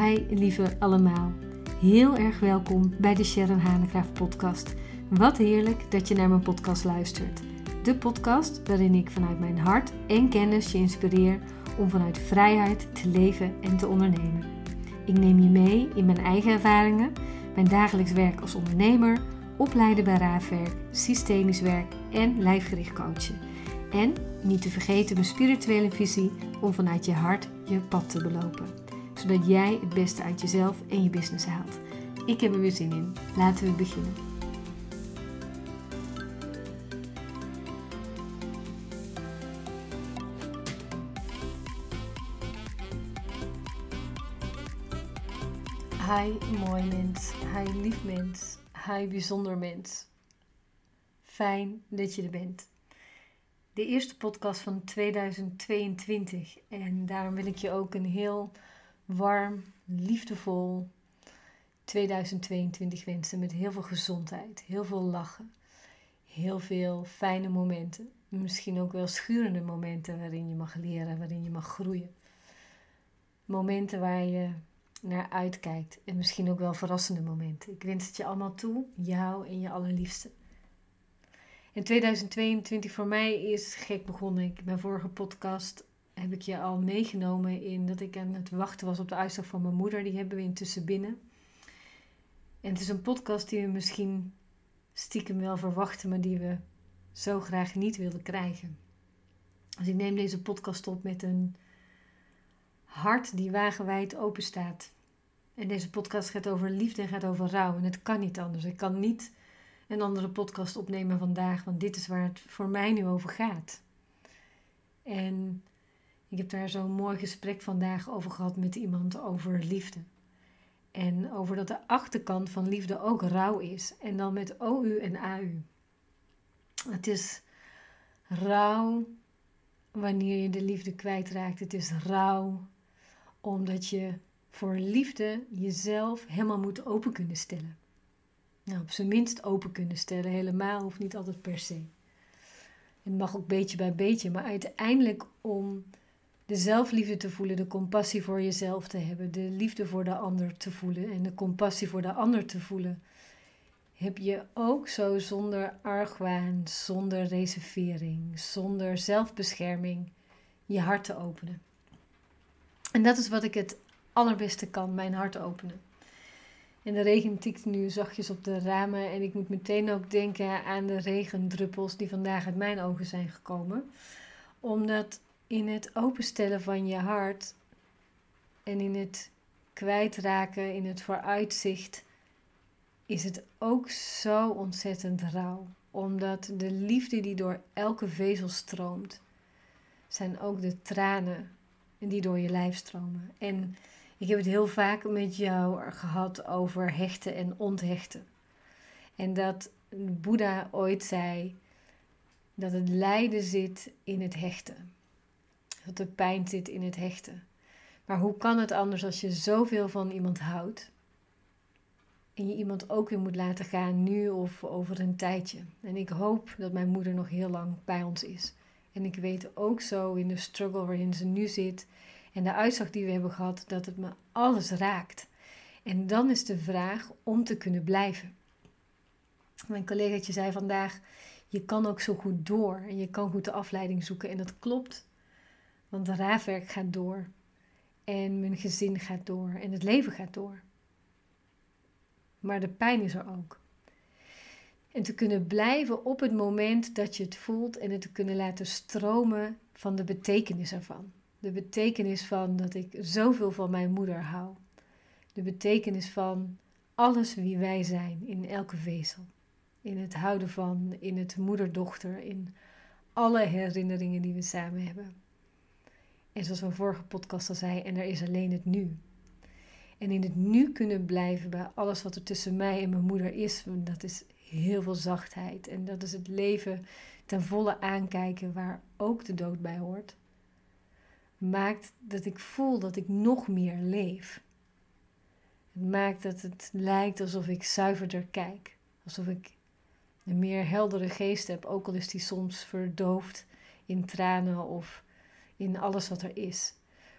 Hi lieve allemaal. Heel erg welkom bij de Sharon Hanegraaf podcast. Wat heerlijk dat je naar mijn podcast luistert. De podcast waarin ik vanuit mijn hart en kennis je inspireer om vanuit vrijheid te leven en te ondernemen. Ik neem je mee in mijn eigen ervaringen, mijn dagelijks werk als ondernemer, opleiden bij raafwerk, systemisch werk en lijfgericht coachen. En niet te vergeten mijn spirituele visie om vanuit je hart je pad te belopen. Zodat jij het beste uit jezelf en je business haalt. Ik heb er weer zin in. Laten we beginnen. Hi mooi mens, hi lief mens, hi bijzonder mens. Fijn dat je er bent. De eerste podcast van 2022 en daarom wil ik je ook een heel warm, liefdevol 2022 wensen met heel veel gezondheid, heel veel lachen, heel veel fijne momenten, misschien ook wel schurende momenten waarin je mag leren, waarin je mag groeien. Momenten waar je naar uitkijkt. En misschien ook wel verrassende momenten. Ik wens het je allemaal toe, jou en je allerliefste. En 2022 voor mij is gek begonnen. Ik, mijn vorige podcast heb ik je al meegenomen in dat ik aan het wachten was op de uitslag van mijn moeder. Die hebben we intussen binnen. En het is een podcast die we misschien stiekem wel verwachten, maar die we zo graag niet wilden krijgen. Dus ik neem deze podcast op met een hart die wagenwijd open staat. En deze podcast gaat over liefde en gaat over rouw. En het kan niet anders. Ik kan niet een andere podcast opnemen vandaag, want dit is waar het voor mij nu over gaat. En ik heb daar zo'n mooi gesprek vandaag over gehad met iemand over liefde. En over dat de achterkant van liefde ook rouw is. En dan met OU en AU. Het is rouw wanneer je de liefde kwijtraakt. Het is rouw omdat je voor liefde jezelf helemaal moet open kunnen stellen. Nou, op zijn minst open kunnen stellen. Helemaal hoeft niet altijd per se. Het mag ook beetje bij beetje, maar uiteindelijk om de zelfliefde te voelen, de compassie voor jezelf te hebben, de liefde voor de ander te voelen en de compassie voor de ander te voelen, heb je ook zo zonder argwaan, zonder reservering, zonder zelfbescherming je hart te openen. En dat is wat ik het allerbeste kan, mijn hart openen. En de regen tikt nu zachtjes op de ramen en ik moet meteen ook denken aan de regendruppels die vandaag uit mijn ogen zijn gekomen. Omdat in het openstellen van je hart en in het kwijtraken, in het vooruitzicht, is het ook zo ontzettend rauw. Omdat de liefde die door elke vezel stroomt, zijn ook de tranen die door je lijf stromen. En ik heb het heel vaak met jou gehad over hechten en onthechten. En dat Boeddha ooit zei dat het lijden zit in het hechten. Dat de pijn zit in het hechten. Maar hoe kan het anders als je zoveel van iemand houdt en je iemand ook weer moet laten gaan nu of over een tijdje? En ik hoop dat mijn moeder nog heel lang bij ons is. En ik weet ook zo in de struggle waarin ze nu zit en de uitslag die we hebben gehad, dat het me alles raakt. En dan is de vraag om te kunnen blijven. Mijn collegaatje zei vandaag: je kan ook zo goed door en je kan goed de afleiding zoeken. En dat klopt, want de raafwerk gaat door. En mijn gezin gaat door en het leven gaat door. Maar de pijn is er ook. En te kunnen blijven op het moment dat je het voelt en het te kunnen laten stromen van de betekenis ervan. De betekenis van dat ik zoveel van mijn moeder hou. De betekenis van alles wie wij zijn in elke vezel. In het houden van, in het moederdochter, in alle herinneringen die we samen hebben. En zoals mijn vorige podcast al zei, en er is alleen het nu. En in het nu kunnen blijven bij alles wat er tussen mij en mijn moeder is, dat is heel veel zachtheid. En dat is het leven ten volle aankijken waar ook de dood bij hoort maakt dat ik voel dat ik nog meer leef. Het maakt dat het lijkt alsof ik zuiverder kijk. Alsof ik een meer heldere geest heb, ook al is die soms verdoofd in tranen of in alles wat er is.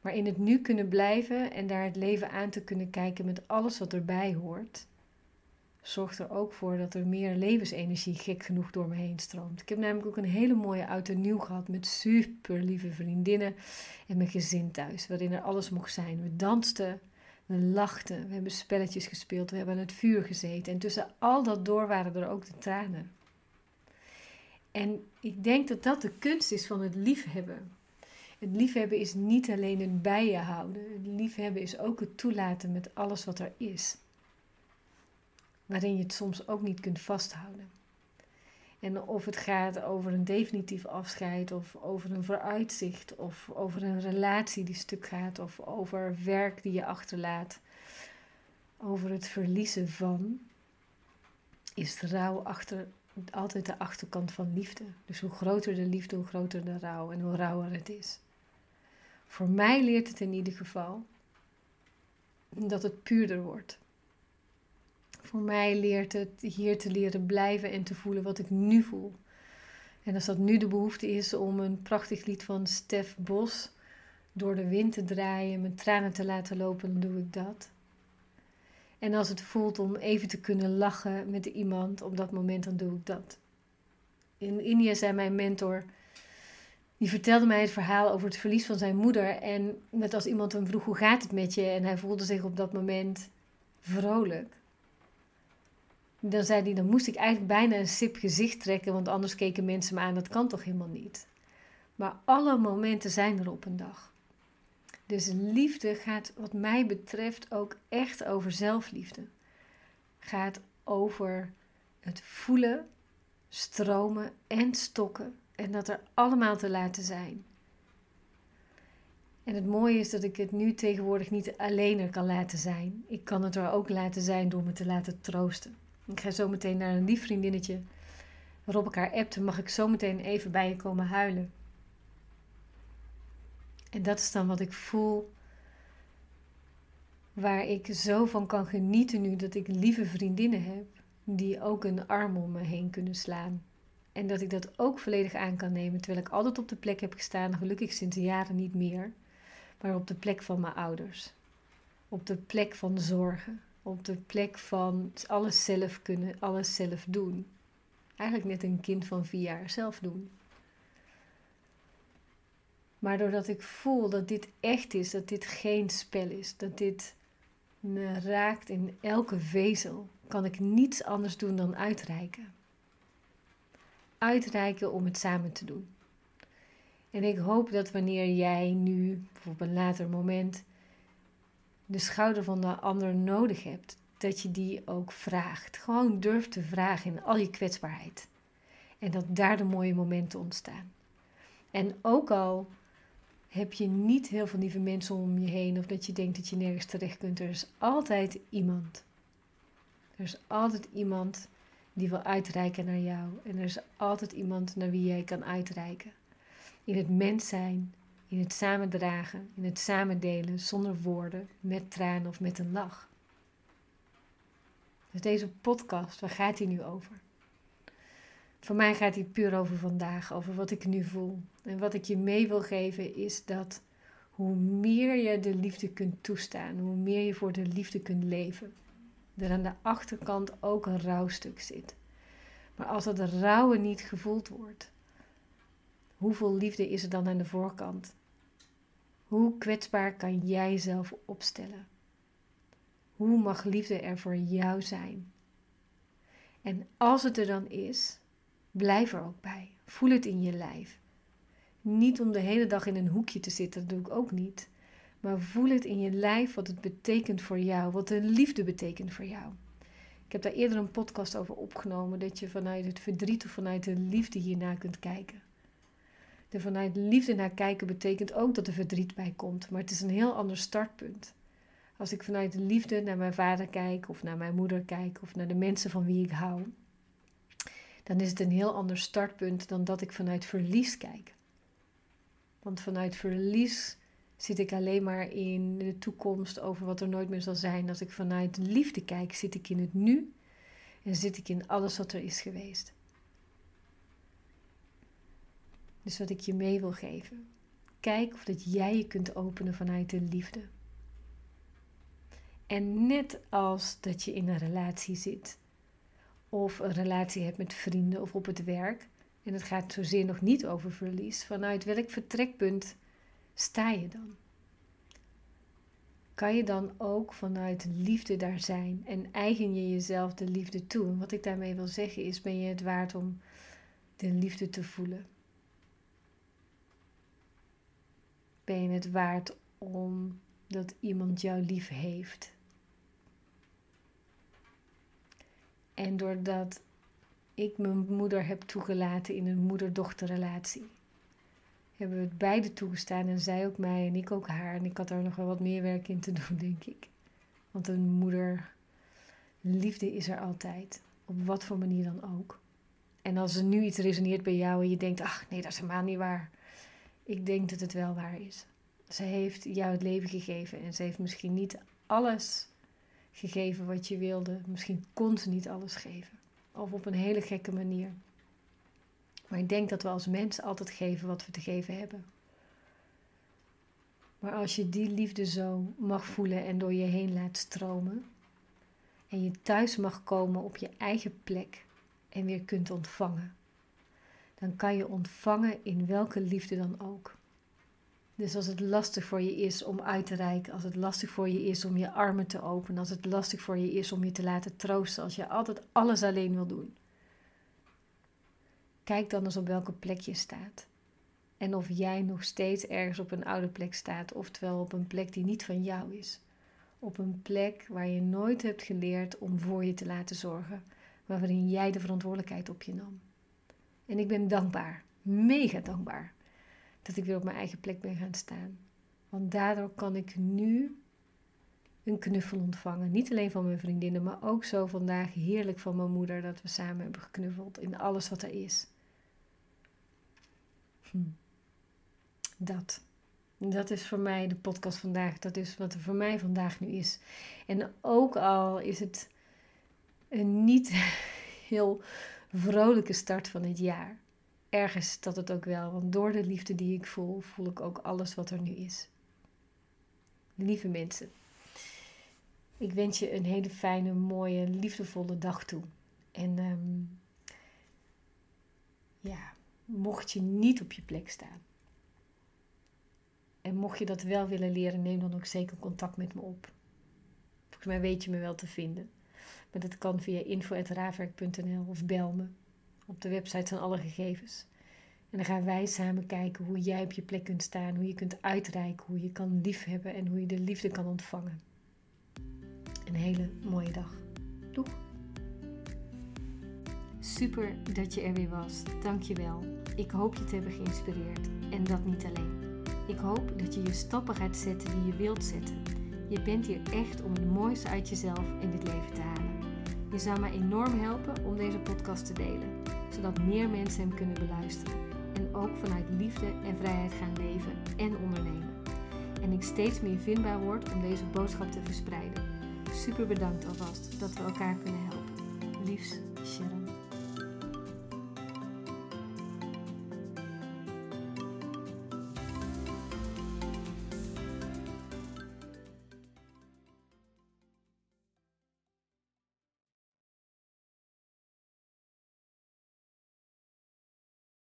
Maar in het nu kunnen blijven en daar het leven aan te kunnen kijken met alles wat erbij hoort, zorgt er ook voor dat er meer levensenergie gek genoeg door me heen stroomt. Ik heb namelijk ook een hele mooie oud en nieuw gehad met super lieve vriendinnen en mijn gezin thuis, waarin er alles mocht zijn. We dansten, we lachten, we hebben spelletjes gespeeld, we hebben aan het vuur gezeten. En tussen al dat door waren er ook de tranen. En ik denk dat dat de kunst is van het liefhebben. Het liefhebben is niet alleen het bij je houden. Het liefhebben is ook het toelaten met alles wat er is. Waarin je het soms ook niet kunt vasthouden. En of het gaat over een definitief afscheid, of over een vooruitzicht, of over een relatie die stuk gaat, of over werk die je achterlaat, over het verliezen van, is rouw altijd de achterkant van liefde. Dus hoe groter de liefde, hoe groter de rouw en hoe rauwer het is. Voor mij leert het in ieder geval dat het puurder wordt. Voor mij leert het hier te leren blijven en te voelen wat ik nu voel. En als dat nu de behoefte is om een prachtig lied van Stef Bos door de wind te draaien, mijn tranen te laten lopen, dan doe ik dat. En als het voelt om even te kunnen lachen met iemand op dat moment, dan doe ik dat. In India zei mijn mentor, die vertelde mij het verhaal over het verlies van zijn moeder. En net als iemand hem vroeg hoe gaat het met je en hij voelde zich op dat moment vrolijk. Dan zei hij, dan moest ik eigenlijk bijna een sip gezicht trekken, want anders keken mensen me aan, dat kan toch helemaal niet. Maar alle momenten zijn er op een dag. Dus liefde gaat wat mij betreft ook echt over zelfliefde. Gaat over het voelen, stromen en stokken en dat er allemaal te laten zijn. En het mooie is dat ik het nu tegenwoordig niet alleen er kan laten zijn. Ik kan het er ook laten zijn door me te laten troosten. Ik ga zo meteen naar een lief vriendinnetje waarop ik haar appte. Mag ik zo meteen even bij je komen huilen? En dat is dan wat ik voel. Waar ik zo van kan genieten nu dat ik lieve vriendinnen heb. Die ook een arm om me heen kunnen slaan. En dat ik dat ook volledig aan kan nemen. Terwijl ik altijd op de plek heb gestaan. Gelukkig sinds jaren niet meer. Maar op de plek van mijn ouders. Op de plek van zorgen. Op de plek van alles zelf kunnen, alles zelf doen. Eigenlijk net een kind van vier jaar zelf doen. Maar doordat ik voel dat dit echt is, dat dit geen spel is, dat dit me raakt in elke vezel, kan ik niets anders doen dan uitreiken. Uitreiken om het samen te doen. En ik hoop dat wanneer jij nu, op een later moment, de schouder van de ander nodig hebt, dat je die ook vraagt. Gewoon durft te vragen in al je kwetsbaarheid. En dat daar de mooie momenten ontstaan. En ook al heb je niet heel veel lieve mensen om je heen of dat je denkt dat je nergens terecht kunt, er is altijd iemand. Er is altijd iemand die wil uitreiken naar jou. En er is altijd iemand naar wie jij kan uitreiken. In het mens zijn, in het samendragen, in het samendelen zonder woorden, met tranen of met een lach. Dus deze podcast, waar gaat die nu over? Voor mij gaat die puur over vandaag, over wat ik nu voel. En wat ik je mee wil geven is dat hoe meer je de liefde kunt toestaan, hoe meer je voor de liefde kunt leven, er aan de achterkant ook een rouwstuk zit. Maar als dat rouwen niet gevoeld wordt, hoeveel liefde is er dan aan de voorkant? Hoe kwetsbaar kan jij jezelf opstellen? Hoe mag liefde er voor jou zijn? En als het er dan is, blijf er ook bij. Voel het in je lijf. Niet om de hele dag in een hoekje te zitten, dat doe ik ook niet. Maar voel het in je lijf wat het betekent voor jou, wat de liefde betekent voor jou. Ik heb daar eerder een podcast over opgenomen, dat je vanuit het verdriet of vanuit de liefde hiernaar kunt kijken. Er vanuit liefde naar kijken betekent ook dat er verdriet bij komt, maar het is een heel ander startpunt. Als ik vanuit de liefde naar mijn vader kijk, of naar mijn moeder kijk, of naar de mensen van wie ik hou, dan is het een heel ander startpunt dan dat ik vanuit verlies kijk. Want vanuit verlies zit ik alleen maar in de toekomst over wat er nooit meer zal zijn. Als ik vanuit liefde kijk, zit ik in het nu en zit ik in alles wat er is geweest. Dus wat ik je mee wil geven. kijk of dat jij je kunt openen vanuit de liefde. En net als dat je in een relatie zit, of een relatie hebt met vrienden of op het werk, en het gaat zozeer nog niet over verlies, vanuit welk vertrekpunt sta je dan? Kan je dan ook vanuit liefde daar zijn en eigen je jezelf de liefde toe? En wat ik daarmee wil zeggen is: ben je het waard om de liefde te voelen? Ben je het waard om dat iemand jou lief heeft? En doordat ik mijn moeder heb toegelaten in een moeder-dochterrelatie, hebben we het beide toegestaan en zij ook mij en ik ook haar. En ik had daar nog wel wat meer werk in te doen, denk ik. Want een moeder, liefde is er altijd, op wat voor manier dan ook. En als er nu iets resoneert bij jou en je denkt, ach nee, dat is helemaal niet waar. Ik denk dat het wel waar is. Ze heeft jou het leven gegeven en ze heeft misschien niet alles gegeven wat je wilde. Misschien kon ze niet alles geven. Of op een hele gekke manier. Maar ik denk dat we als mensen altijd geven wat we te geven hebben. Maar als je die liefde zo mag voelen en door je heen laat stromen. En je thuis mag komen op je eigen plek en weer kunt ontvangen. Dan kan je ontvangen in welke liefde dan ook. Dus als het lastig voor je is om uit te reiken, als het lastig voor je is om je armen te openen, als het lastig voor je is om je te laten troosten, als je altijd alles alleen wil doen. Kijk dan eens op welke plek je staat. En of jij nog steeds ergens op een oude plek staat, oftewel op een plek die niet van jou is. Op een plek waar je nooit hebt geleerd om voor je te laten zorgen, waarin jij de verantwoordelijkheid op je nam. En ik ben dankbaar, mega dankbaar dat ik weer op mijn eigen plek ben gaan staan. Want daardoor kan ik nu een knuffel ontvangen. Niet alleen van mijn vriendinnen, maar ook zo vandaag heerlijk van mijn moeder dat we samen hebben geknuffeld in alles wat er is. Hm. Dat. Dat is voor mij de podcast vandaag. Dat is wat er voor mij vandaag nu is. En ook al is het een niet heel vrolijke start van het jaar ergens dat het ook wel. Want door de liefde die ik voel, voel ik ook alles wat er nu is. Lieve mensen, ik wens je een hele fijne, mooie, liefdevolle dag toe. En ehm, ja, mocht je niet op je plek staan. En mocht je dat wel willen leren, neem dan ook zeker contact met me op. Volgens mij weet je me wel te vinden. Maar dat kan via info.raafwerk.nl of bel me. Op de website zijn alle gegevens. En dan gaan wij samen kijken hoe jij op je plek kunt staan, hoe je kunt uitreiken, hoe je kan liefhebben en hoe je de liefde kan ontvangen. Een hele mooie dag. Doeg! Super dat je er weer was. Dank je wel. Ik hoop je te hebben geïnspireerd. En dat niet alleen. Ik hoop dat je je stappen gaat zetten die je wilt zetten. Je bent hier echt om het mooiste uit jezelf in dit leven te halen. Je zou mij enorm helpen om deze podcast te delen, zodat meer mensen hem kunnen beluisteren. En ook vanuit liefde en vrijheid gaan leven en ondernemen. En ik steeds meer vindbaar word om deze boodschap te verspreiden. Super bedankt alvast dat we elkaar kunnen helpen. Liefs, Sharon.